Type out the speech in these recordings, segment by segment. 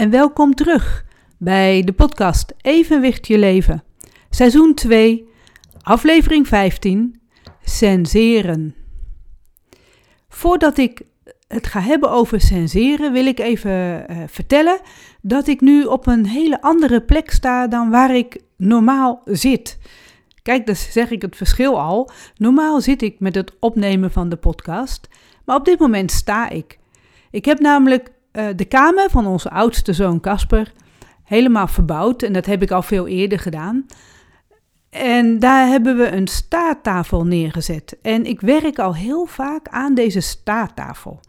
en welkom terug bij de podcast Evenwicht je leven. Seizoen 2, aflevering 15, Senseren. Voordat ik het ga hebben over senseren, wil ik even uh, vertellen dat ik nu op een hele andere plek sta dan waar ik normaal zit. Kijk, dan zeg ik het verschil al. Normaal zit ik met het opnemen van de podcast, maar op dit moment sta ik. Ik heb namelijk uh, de kamer van onze oudste zoon Casper helemaal verbouwd en dat heb ik al veel eerder gedaan. En daar hebben we een staattafel neergezet. En ik werk al heel vaak aan deze staattafel.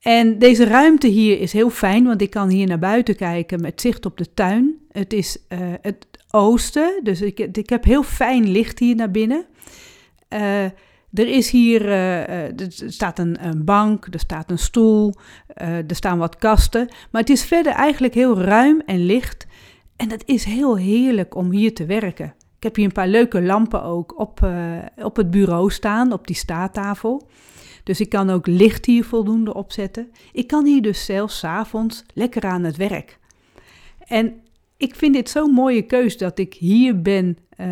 En deze ruimte hier is heel fijn, want ik kan hier naar buiten kijken met zicht op de tuin. Het is uh, het oosten, dus ik, ik heb heel fijn licht hier naar binnen. Uh, er is hier, uh, er staat een, een, bank, er staat een stoel, er staan wat kasten. Maar het is verder eigenlijk heel ruim en licht. En het is heel heerlijk om hier te werken. Ik heb hier een paar leuke lampen ook op, op het bureau staan, op die staattafel. Dus ik kan ook licht hier voldoende opzetten. Ik kan hier dus zelfs s avonds lekker aan het werk. En ik vind dit zo'n mooie keus dat ik hier ben uh,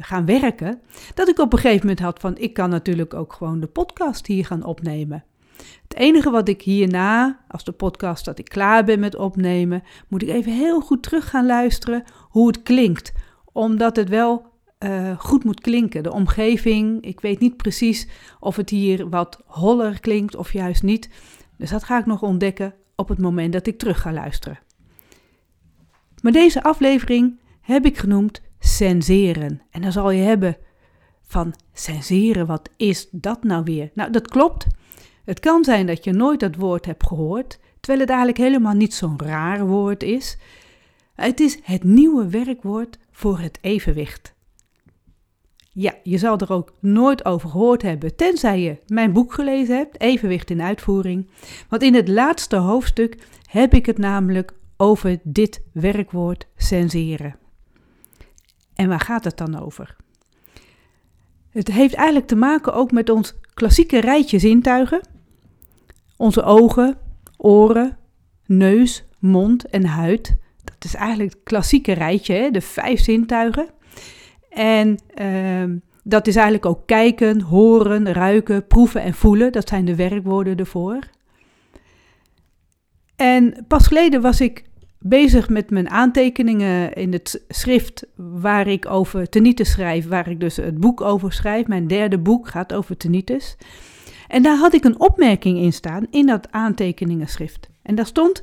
gaan werken, dat ik op een gegeven moment had van ik kan natuurlijk ook gewoon de podcast hier gaan opnemen. Het enige wat ik hierna, als de podcast dat ik klaar ben met opnemen, moet ik even heel goed terug gaan luisteren hoe het klinkt. Omdat het wel uh, goed moet klinken. De omgeving, ik weet niet precies of het hier wat holler klinkt of juist niet. Dus dat ga ik nog ontdekken op het moment dat ik terug ga luisteren. Maar deze aflevering heb ik genoemd senseren. En dan zal je hebben van senseren, wat is dat nou weer? Nou, dat klopt. Het kan zijn dat je nooit dat woord hebt gehoord, terwijl het eigenlijk helemaal niet zo'n raar woord is. Het is het nieuwe werkwoord voor het evenwicht. Ja, je zal er ook nooit over gehoord hebben, tenzij je mijn boek gelezen hebt, Evenwicht in Uitvoering. Want in het laatste hoofdstuk heb ik het namelijk over dit werkwoord senseren. En waar gaat het dan over? Het heeft eigenlijk te maken ook met ons klassieke rijtje zintuigen. Onze ogen, oren, neus, mond en huid. Dat is eigenlijk het klassieke rijtje, de vijf zintuigen. En uh, dat is eigenlijk ook kijken, horen, ruiken, proeven en voelen. Dat zijn de werkwoorden ervoor. En pas geleden was ik bezig met mijn aantekeningen in het schrift waar ik over tinnitus schrijf, waar ik dus het boek over schrijf. Mijn derde boek gaat over tinnitus. En daar had ik een opmerking in staan in dat aantekeningenschrift. En daar stond: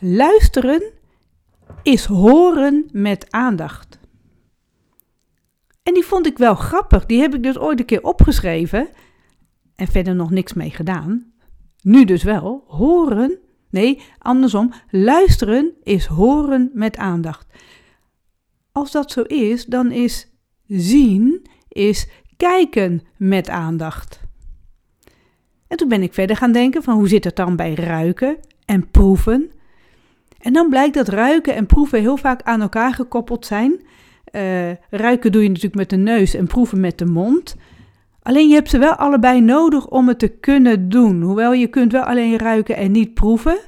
luisteren is horen met aandacht. En die vond ik wel grappig. Die heb ik dus ooit een keer opgeschreven. En verder nog niks mee gedaan. Nu dus wel. Horen. Nee, andersom. Luisteren is horen met aandacht. Als dat zo is, dan is zien is kijken met aandacht. En toen ben ik verder gaan denken van hoe zit het dan bij ruiken en proeven. En dan blijkt dat ruiken en proeven heel vaak aan elkaar gekoppeld zijn. Uh, ruiken doe je natuurlijk met de neus en proeven met de mond. Alleen je hebt ze wel allebei nodig om het te kunnen doen. Hoewel je kunt wel alleen ruiken en niet proeven.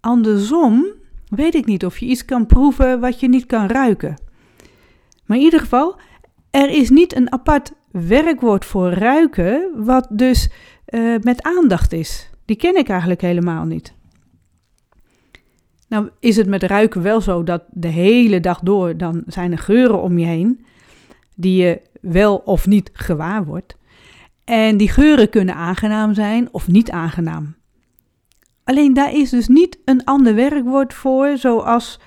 Andersom weet ik niet of je iets kan proeven wat je niet kan ruiken. Maar in ieder geval, er is niet een apart werkwoord voor ruiken, wat dus uh, met aandacht is. Die ken ik eigenlijk helemaal niet. Nou is het met ruiken wel zo dat de hele dag door dan zijn er geuren om je heen die je wel of niet gewaar wordt. En die geuren kunnen aangenaam zijn of niet aangenaam. Alleen daar is dus niet een ander werkwoord voor, zoals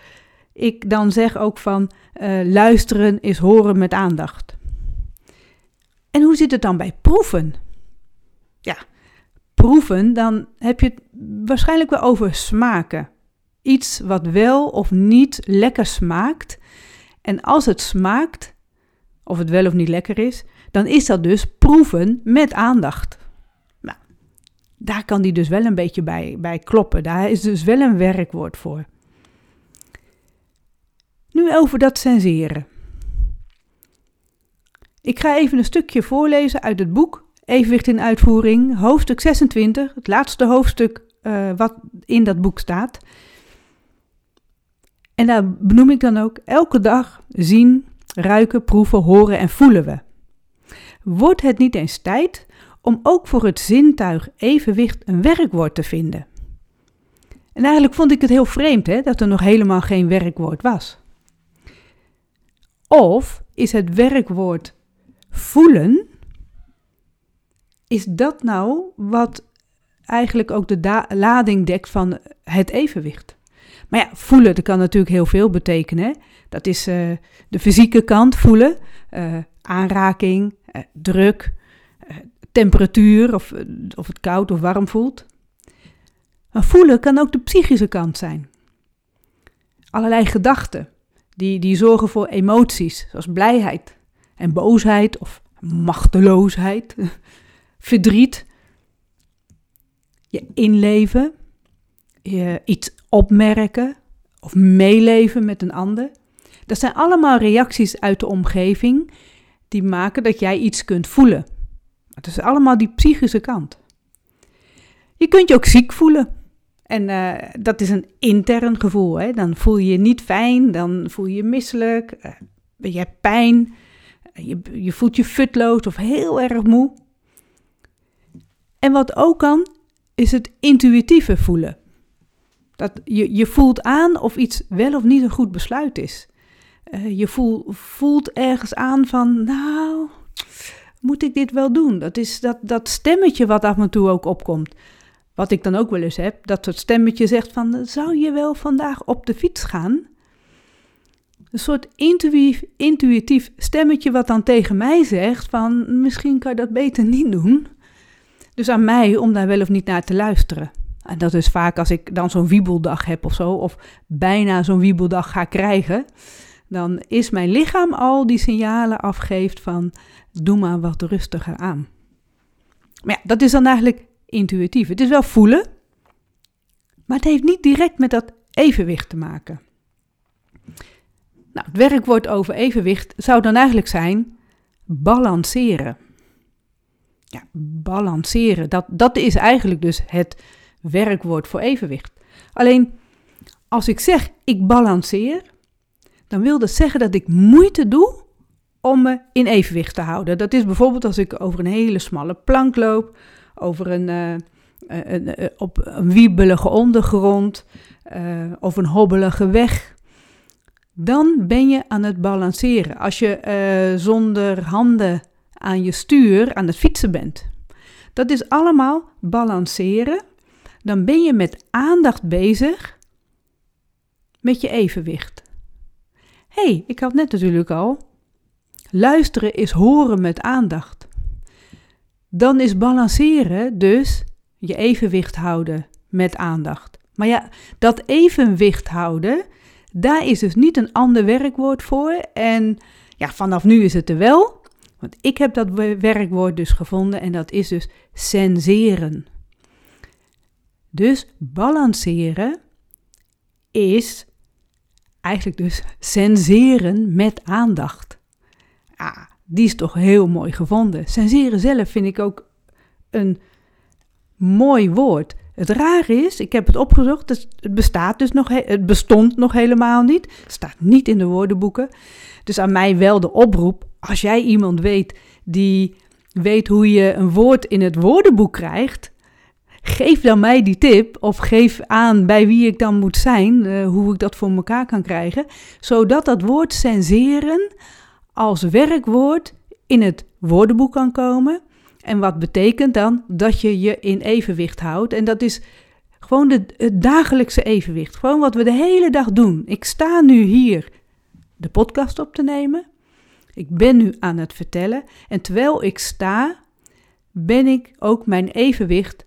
ik dan zeg ook van uh, luisteren is horen met aandacht. En hoe zit het dan bij proeven? Ja, proeven, dan heb je het waarschijnlijk wel over smaken iets wat wel of niet lekker smaakt. En als het smaakt, of het wel of niet lekker is, dan is dat dus proeven met aandacht. Nou, daar kan die dus wel een beetje bij, bij kloppen. Daar is dus wel een werkwoord voor. Nu over dat senseren. Ik ga even een stukje voorlezen uit het boek Evenwicht in Uitvoering, hoofdstuk 26, het laatste hoofdstuk uh, wat in dat boek staat. En daar benoem ik dan ook elke dag zien, ruiken, proeven, horen en voelen we. Wordt het niet eens tijd om ook voor het zintuig evenwicht een werkwoord te vinden? En eigenlijk vond ik het heel vreemd hè, dat er nog helemaal geen werkwoord was. Of is het werkwoord voelen, is dat nou wat eigenlijk ook de lading dekt van het evenwicht? Maar ja, voelen, dat kan natuurlijk heel veel betekenen. Dat is uh, de fysieke kant, voelen, uh, aanraking, uh, druk, temperatuur, of, of het koud of warm voelt. Maar voelen kan ook de psychische kant zijn. Allerlei gedachten die, die zorgen voor emoties, zoals blijheid en boosheid of machteloosheid, verdriet, je inleven, je iets opmerken of meeleven met een ander. Dat zijn allemaal reacties uit de omgeving die maken dat jij iets kunt voelen. Het is allemaal die psychische kant. Je kunt je ook ziek voelen. En uh, dat is een intern gevoel. Hè? Dan voel je je niet fijn, dan voel je je misselijk, uh, je hebt pijn, je, je voelt je futloos of heel erg moe. En wat ook kan, is het intuïtieve voelen. Dat je, je voelt aan of iets wel of niet een goed besluit is. Uh, je voel, voelt ergens aan van, nou, moet ik dit wel doen? Dat is dat, dat stemmetje wat af en toe ook opkomt. Wat ik dan ook wel eens heb, dat het stemmetje zegt van, zou je wel vandaag op de fiets gaan? Een soort intuïtief, intuïtief stemmetje wat dan tegen mij zegt van, misschien kan je dat beter niet doen. Dus aan mij om daar wel of niet naar te luisteren. En dat is vaak als ik dan zo'n wiebeldag heb of zo, of bijna zo'n wiebeldag ga krijgen, dan is mijn lichaam al die signalen afgeeft van, doe maar wat rustiger aan. Maar ja, dat is dan eigenlijk intuïtief. Het is wel voelen, maar het heeft niet direct met dat evenwicht te maken. Nou, het werkwoord over evenwicht zou dan eigenlijk zijn balanceren. Ja, balanceren, dat, dat is eigenlijk dus het werkwoord voor evenwicht. Alleen als ik zeg ik balanceer, dan wil dat zeggen dat ik moeite doe om me in evenwicht te houden. Dat is bijvoorbeeld als ik over een hele smalle plank loop over een, uh, een, een, op een wiebelige ondergrond of een hobbelige weg. Dan ben je aan het balanceren. Als je zonder handen aan je stuur aan het fietsen bent. Dat is allemaal balanceren. Dan ben je met aandacht bezig met je evenwicht. Hey, ik had net natuurlijk al. Luisteren is horen met aandacht dan is balanceren dus je evenwicht houden met aandacht. Maar ja, dat evenwicht houden, daar is dus niet een ander werkwoord voor. En ja, vanaf nu is het er wel. Want ik heb dat werkwoord dus gevonden en dat is dus senseren. Dus balanceren is eigenlijk dus senseren met aandacht. Die is toch heel mooi gevonden. Senseren zelf vind ik ook een mooi woord. Het rare is, ik heb het opgezocht, het bestaat dus nog, het bestond nog helemaal niet. Het staat niet in de woordenboeken. Dus aan mij wel de oproep, als jij iemand weet die weet hoe je een woord in het woordenboek krijgt, geef dan mij die tip of geef aan bij wie ik dan moet zijn, uh, hoe ik dat voor elkaar kan krijgen, zodat dat woord senseren als werkwoord in het woordenboek kan komen. En wat betekent dan dat je je in evenwicht houdt? En dat is gewoon de, het dagelijkse evenwicht. Gewoon wat we de hele dag doen. Ik sta nu hier de podcast op te nemen. Ik ben nu aan het vertellen. En terwijl ik sta, ben ik ook mijn evenwicht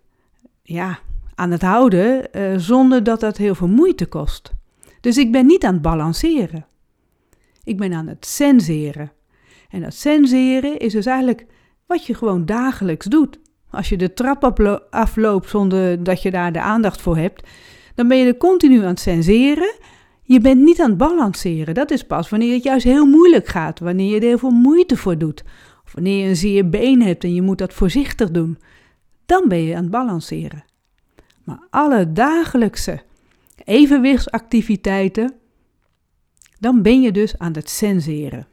ja, aan het houden uh, zonder dat dat heel veel moeite kost. Dus ik ben niet aan het balanceren. Ik ben aan het senseren. En dat senseren is dus eigenlijk wat je gewoon dagelijks doet. Als je de trap afloopt zonder dat je daar de aandacht voor hebt, dan ben je er continu aan het senseren. Je bent niet aan het balanceren. Dat is pas wanneer het juist heel moeilijk gaat, wanneer je er heel veel moeite voor doet. Of wanneer je een zeer been hebt en je moet dat voorzichtig doen. Dan ben je aan het balanceren. Maar alle dagelijkse evenwichtsactiviteiten, dan ben je dus aan het senseren.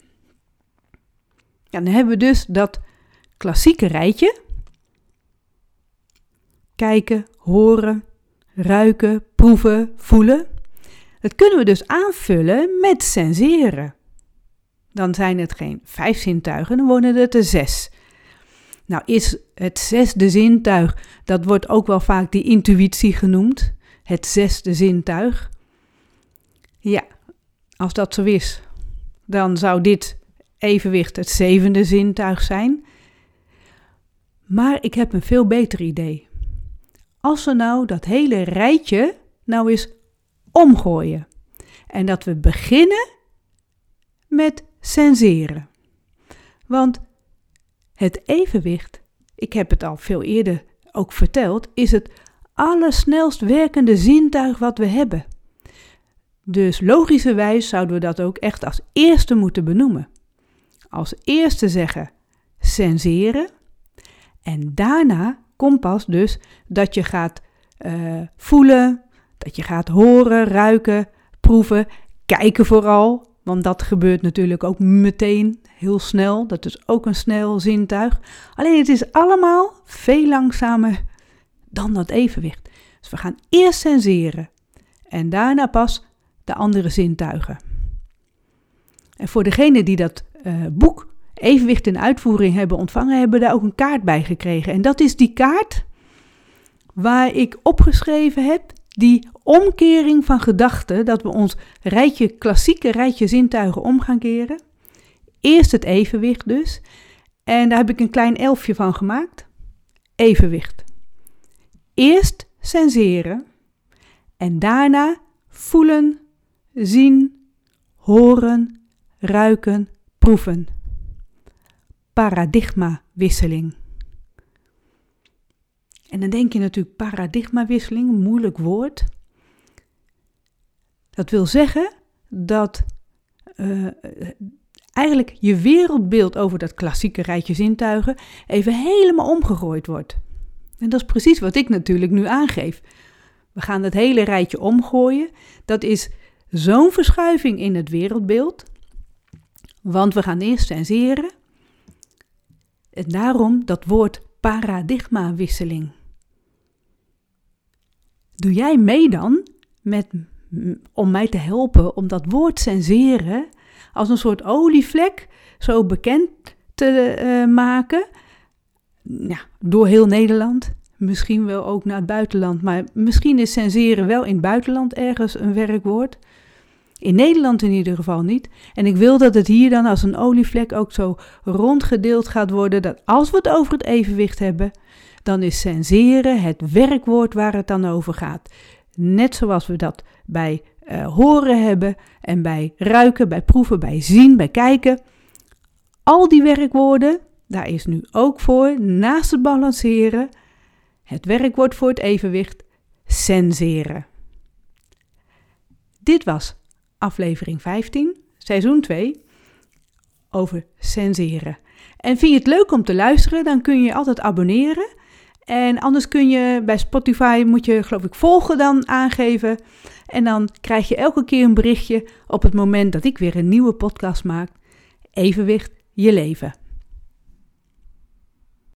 Ja, dan hebben we dus dat klassieke rijtje. Kijken, horen, ruiken, proeven, voelen. Dat kunnen we dus aanvullen met senseren. Dan zijn het geen vijf zintuigen, dan worden het er zes. Nou is het zesde zintuig, dat wordt ook wel vaak die intuïtie genoemd. Het zesde zintuig. Ja, als dat zo is, dan zou dit evenwicht het zevende zintuig zijn. Maar ik heb een veel beter idee. Als we nou dat hele rijtje nou eens omgooien. En dat we beginnen met senseren. Want het evenwicht, ik heb het al veel eerder ook verteld, is het allersnelst werkende zintuig wat we hebben. Dus logischerwijs zouden we dat ook echt als eerste moeten benoemen. Als eerste zeggen senseren. En daarna komt pas dus dat je gaat uh, voelen, dat je gaat horen, ruiken, proeven, kijken vooral. Want dat gebeurt natuurlijk ook meteen heel snel. Dat is ook een snel zintuig. Alleen het is allemaal veel langzamer dan dat evenwicht. Dus we gaan eerst senseren en daarna pas de andere zintuigen. En voor degenen die dat uh, boek Evenwicht in Uitvoering hebben ontvangen, hebben daar ook een kaart bij gekregen. En dat is die kaart waar ik opgeschreven heb die omkering van gedachten, dat we ons rijtje, klassieke rijtje zintuigen om gaan keren. Eerst het evenwicht dus. En daar heb ik een klein elfje van gemaakt. Evenwicht. Eerst senseren en daarna voelen, zien, horen, ruiken, proeven. Paradigmawisseling. En dan denk je natuurlijk paradigmawisseling, een moeilijk woord. Dat wil zeggen dat uh, eigenlijk je wereldbeeld over dat klassieke rijtje zintuigen even helemaal omgegooid wordt. En dat is precies wat ik natuurlijk nu aangeef. We gaan het hele rijtje omgooien. Dat is zo'n verschuiving in het wereldbeeld. Want we gaan eerst senseren. En daarom dat woord paradigmawisseling. Doe jij mee dan met, om mij te helpen om dat woord senseren als een soort olievlek zo bekend te uh, maken? Ja, door heel Nederland. Misschien wel ook naar het buitenland. Maar misschien is senseren wel in het buitenland ergens een werkwoord. In Nederland in ieder geval niet. En ik wil dat het hier dan als een olievlek ook zo rondgedeeld gaat worden. Dat als we het over het evenwicht hebben, dan is senseren het werkwoord waar het dan over gaat. Net zoals we dat bij uh, horen hebben en bij ruiken, bij proeven, bij zien, bij kijken. Al die werkwoorden, daar is nu ook voor, naast het balanceren, het werkwoord voor het evenwicht, senseren. Dit was aflevering 15, seizoen 2, over senseren. En vind je het leuk om te luisteren, dan kun je altijd abonneren. En anders kun je bij Spotify, moet je geloof ik volgen dan aangeven. En dan krijg je elke keer een berichtje op het moment dat ik weer een nieuwe podcast maak. Evenwicht je leven.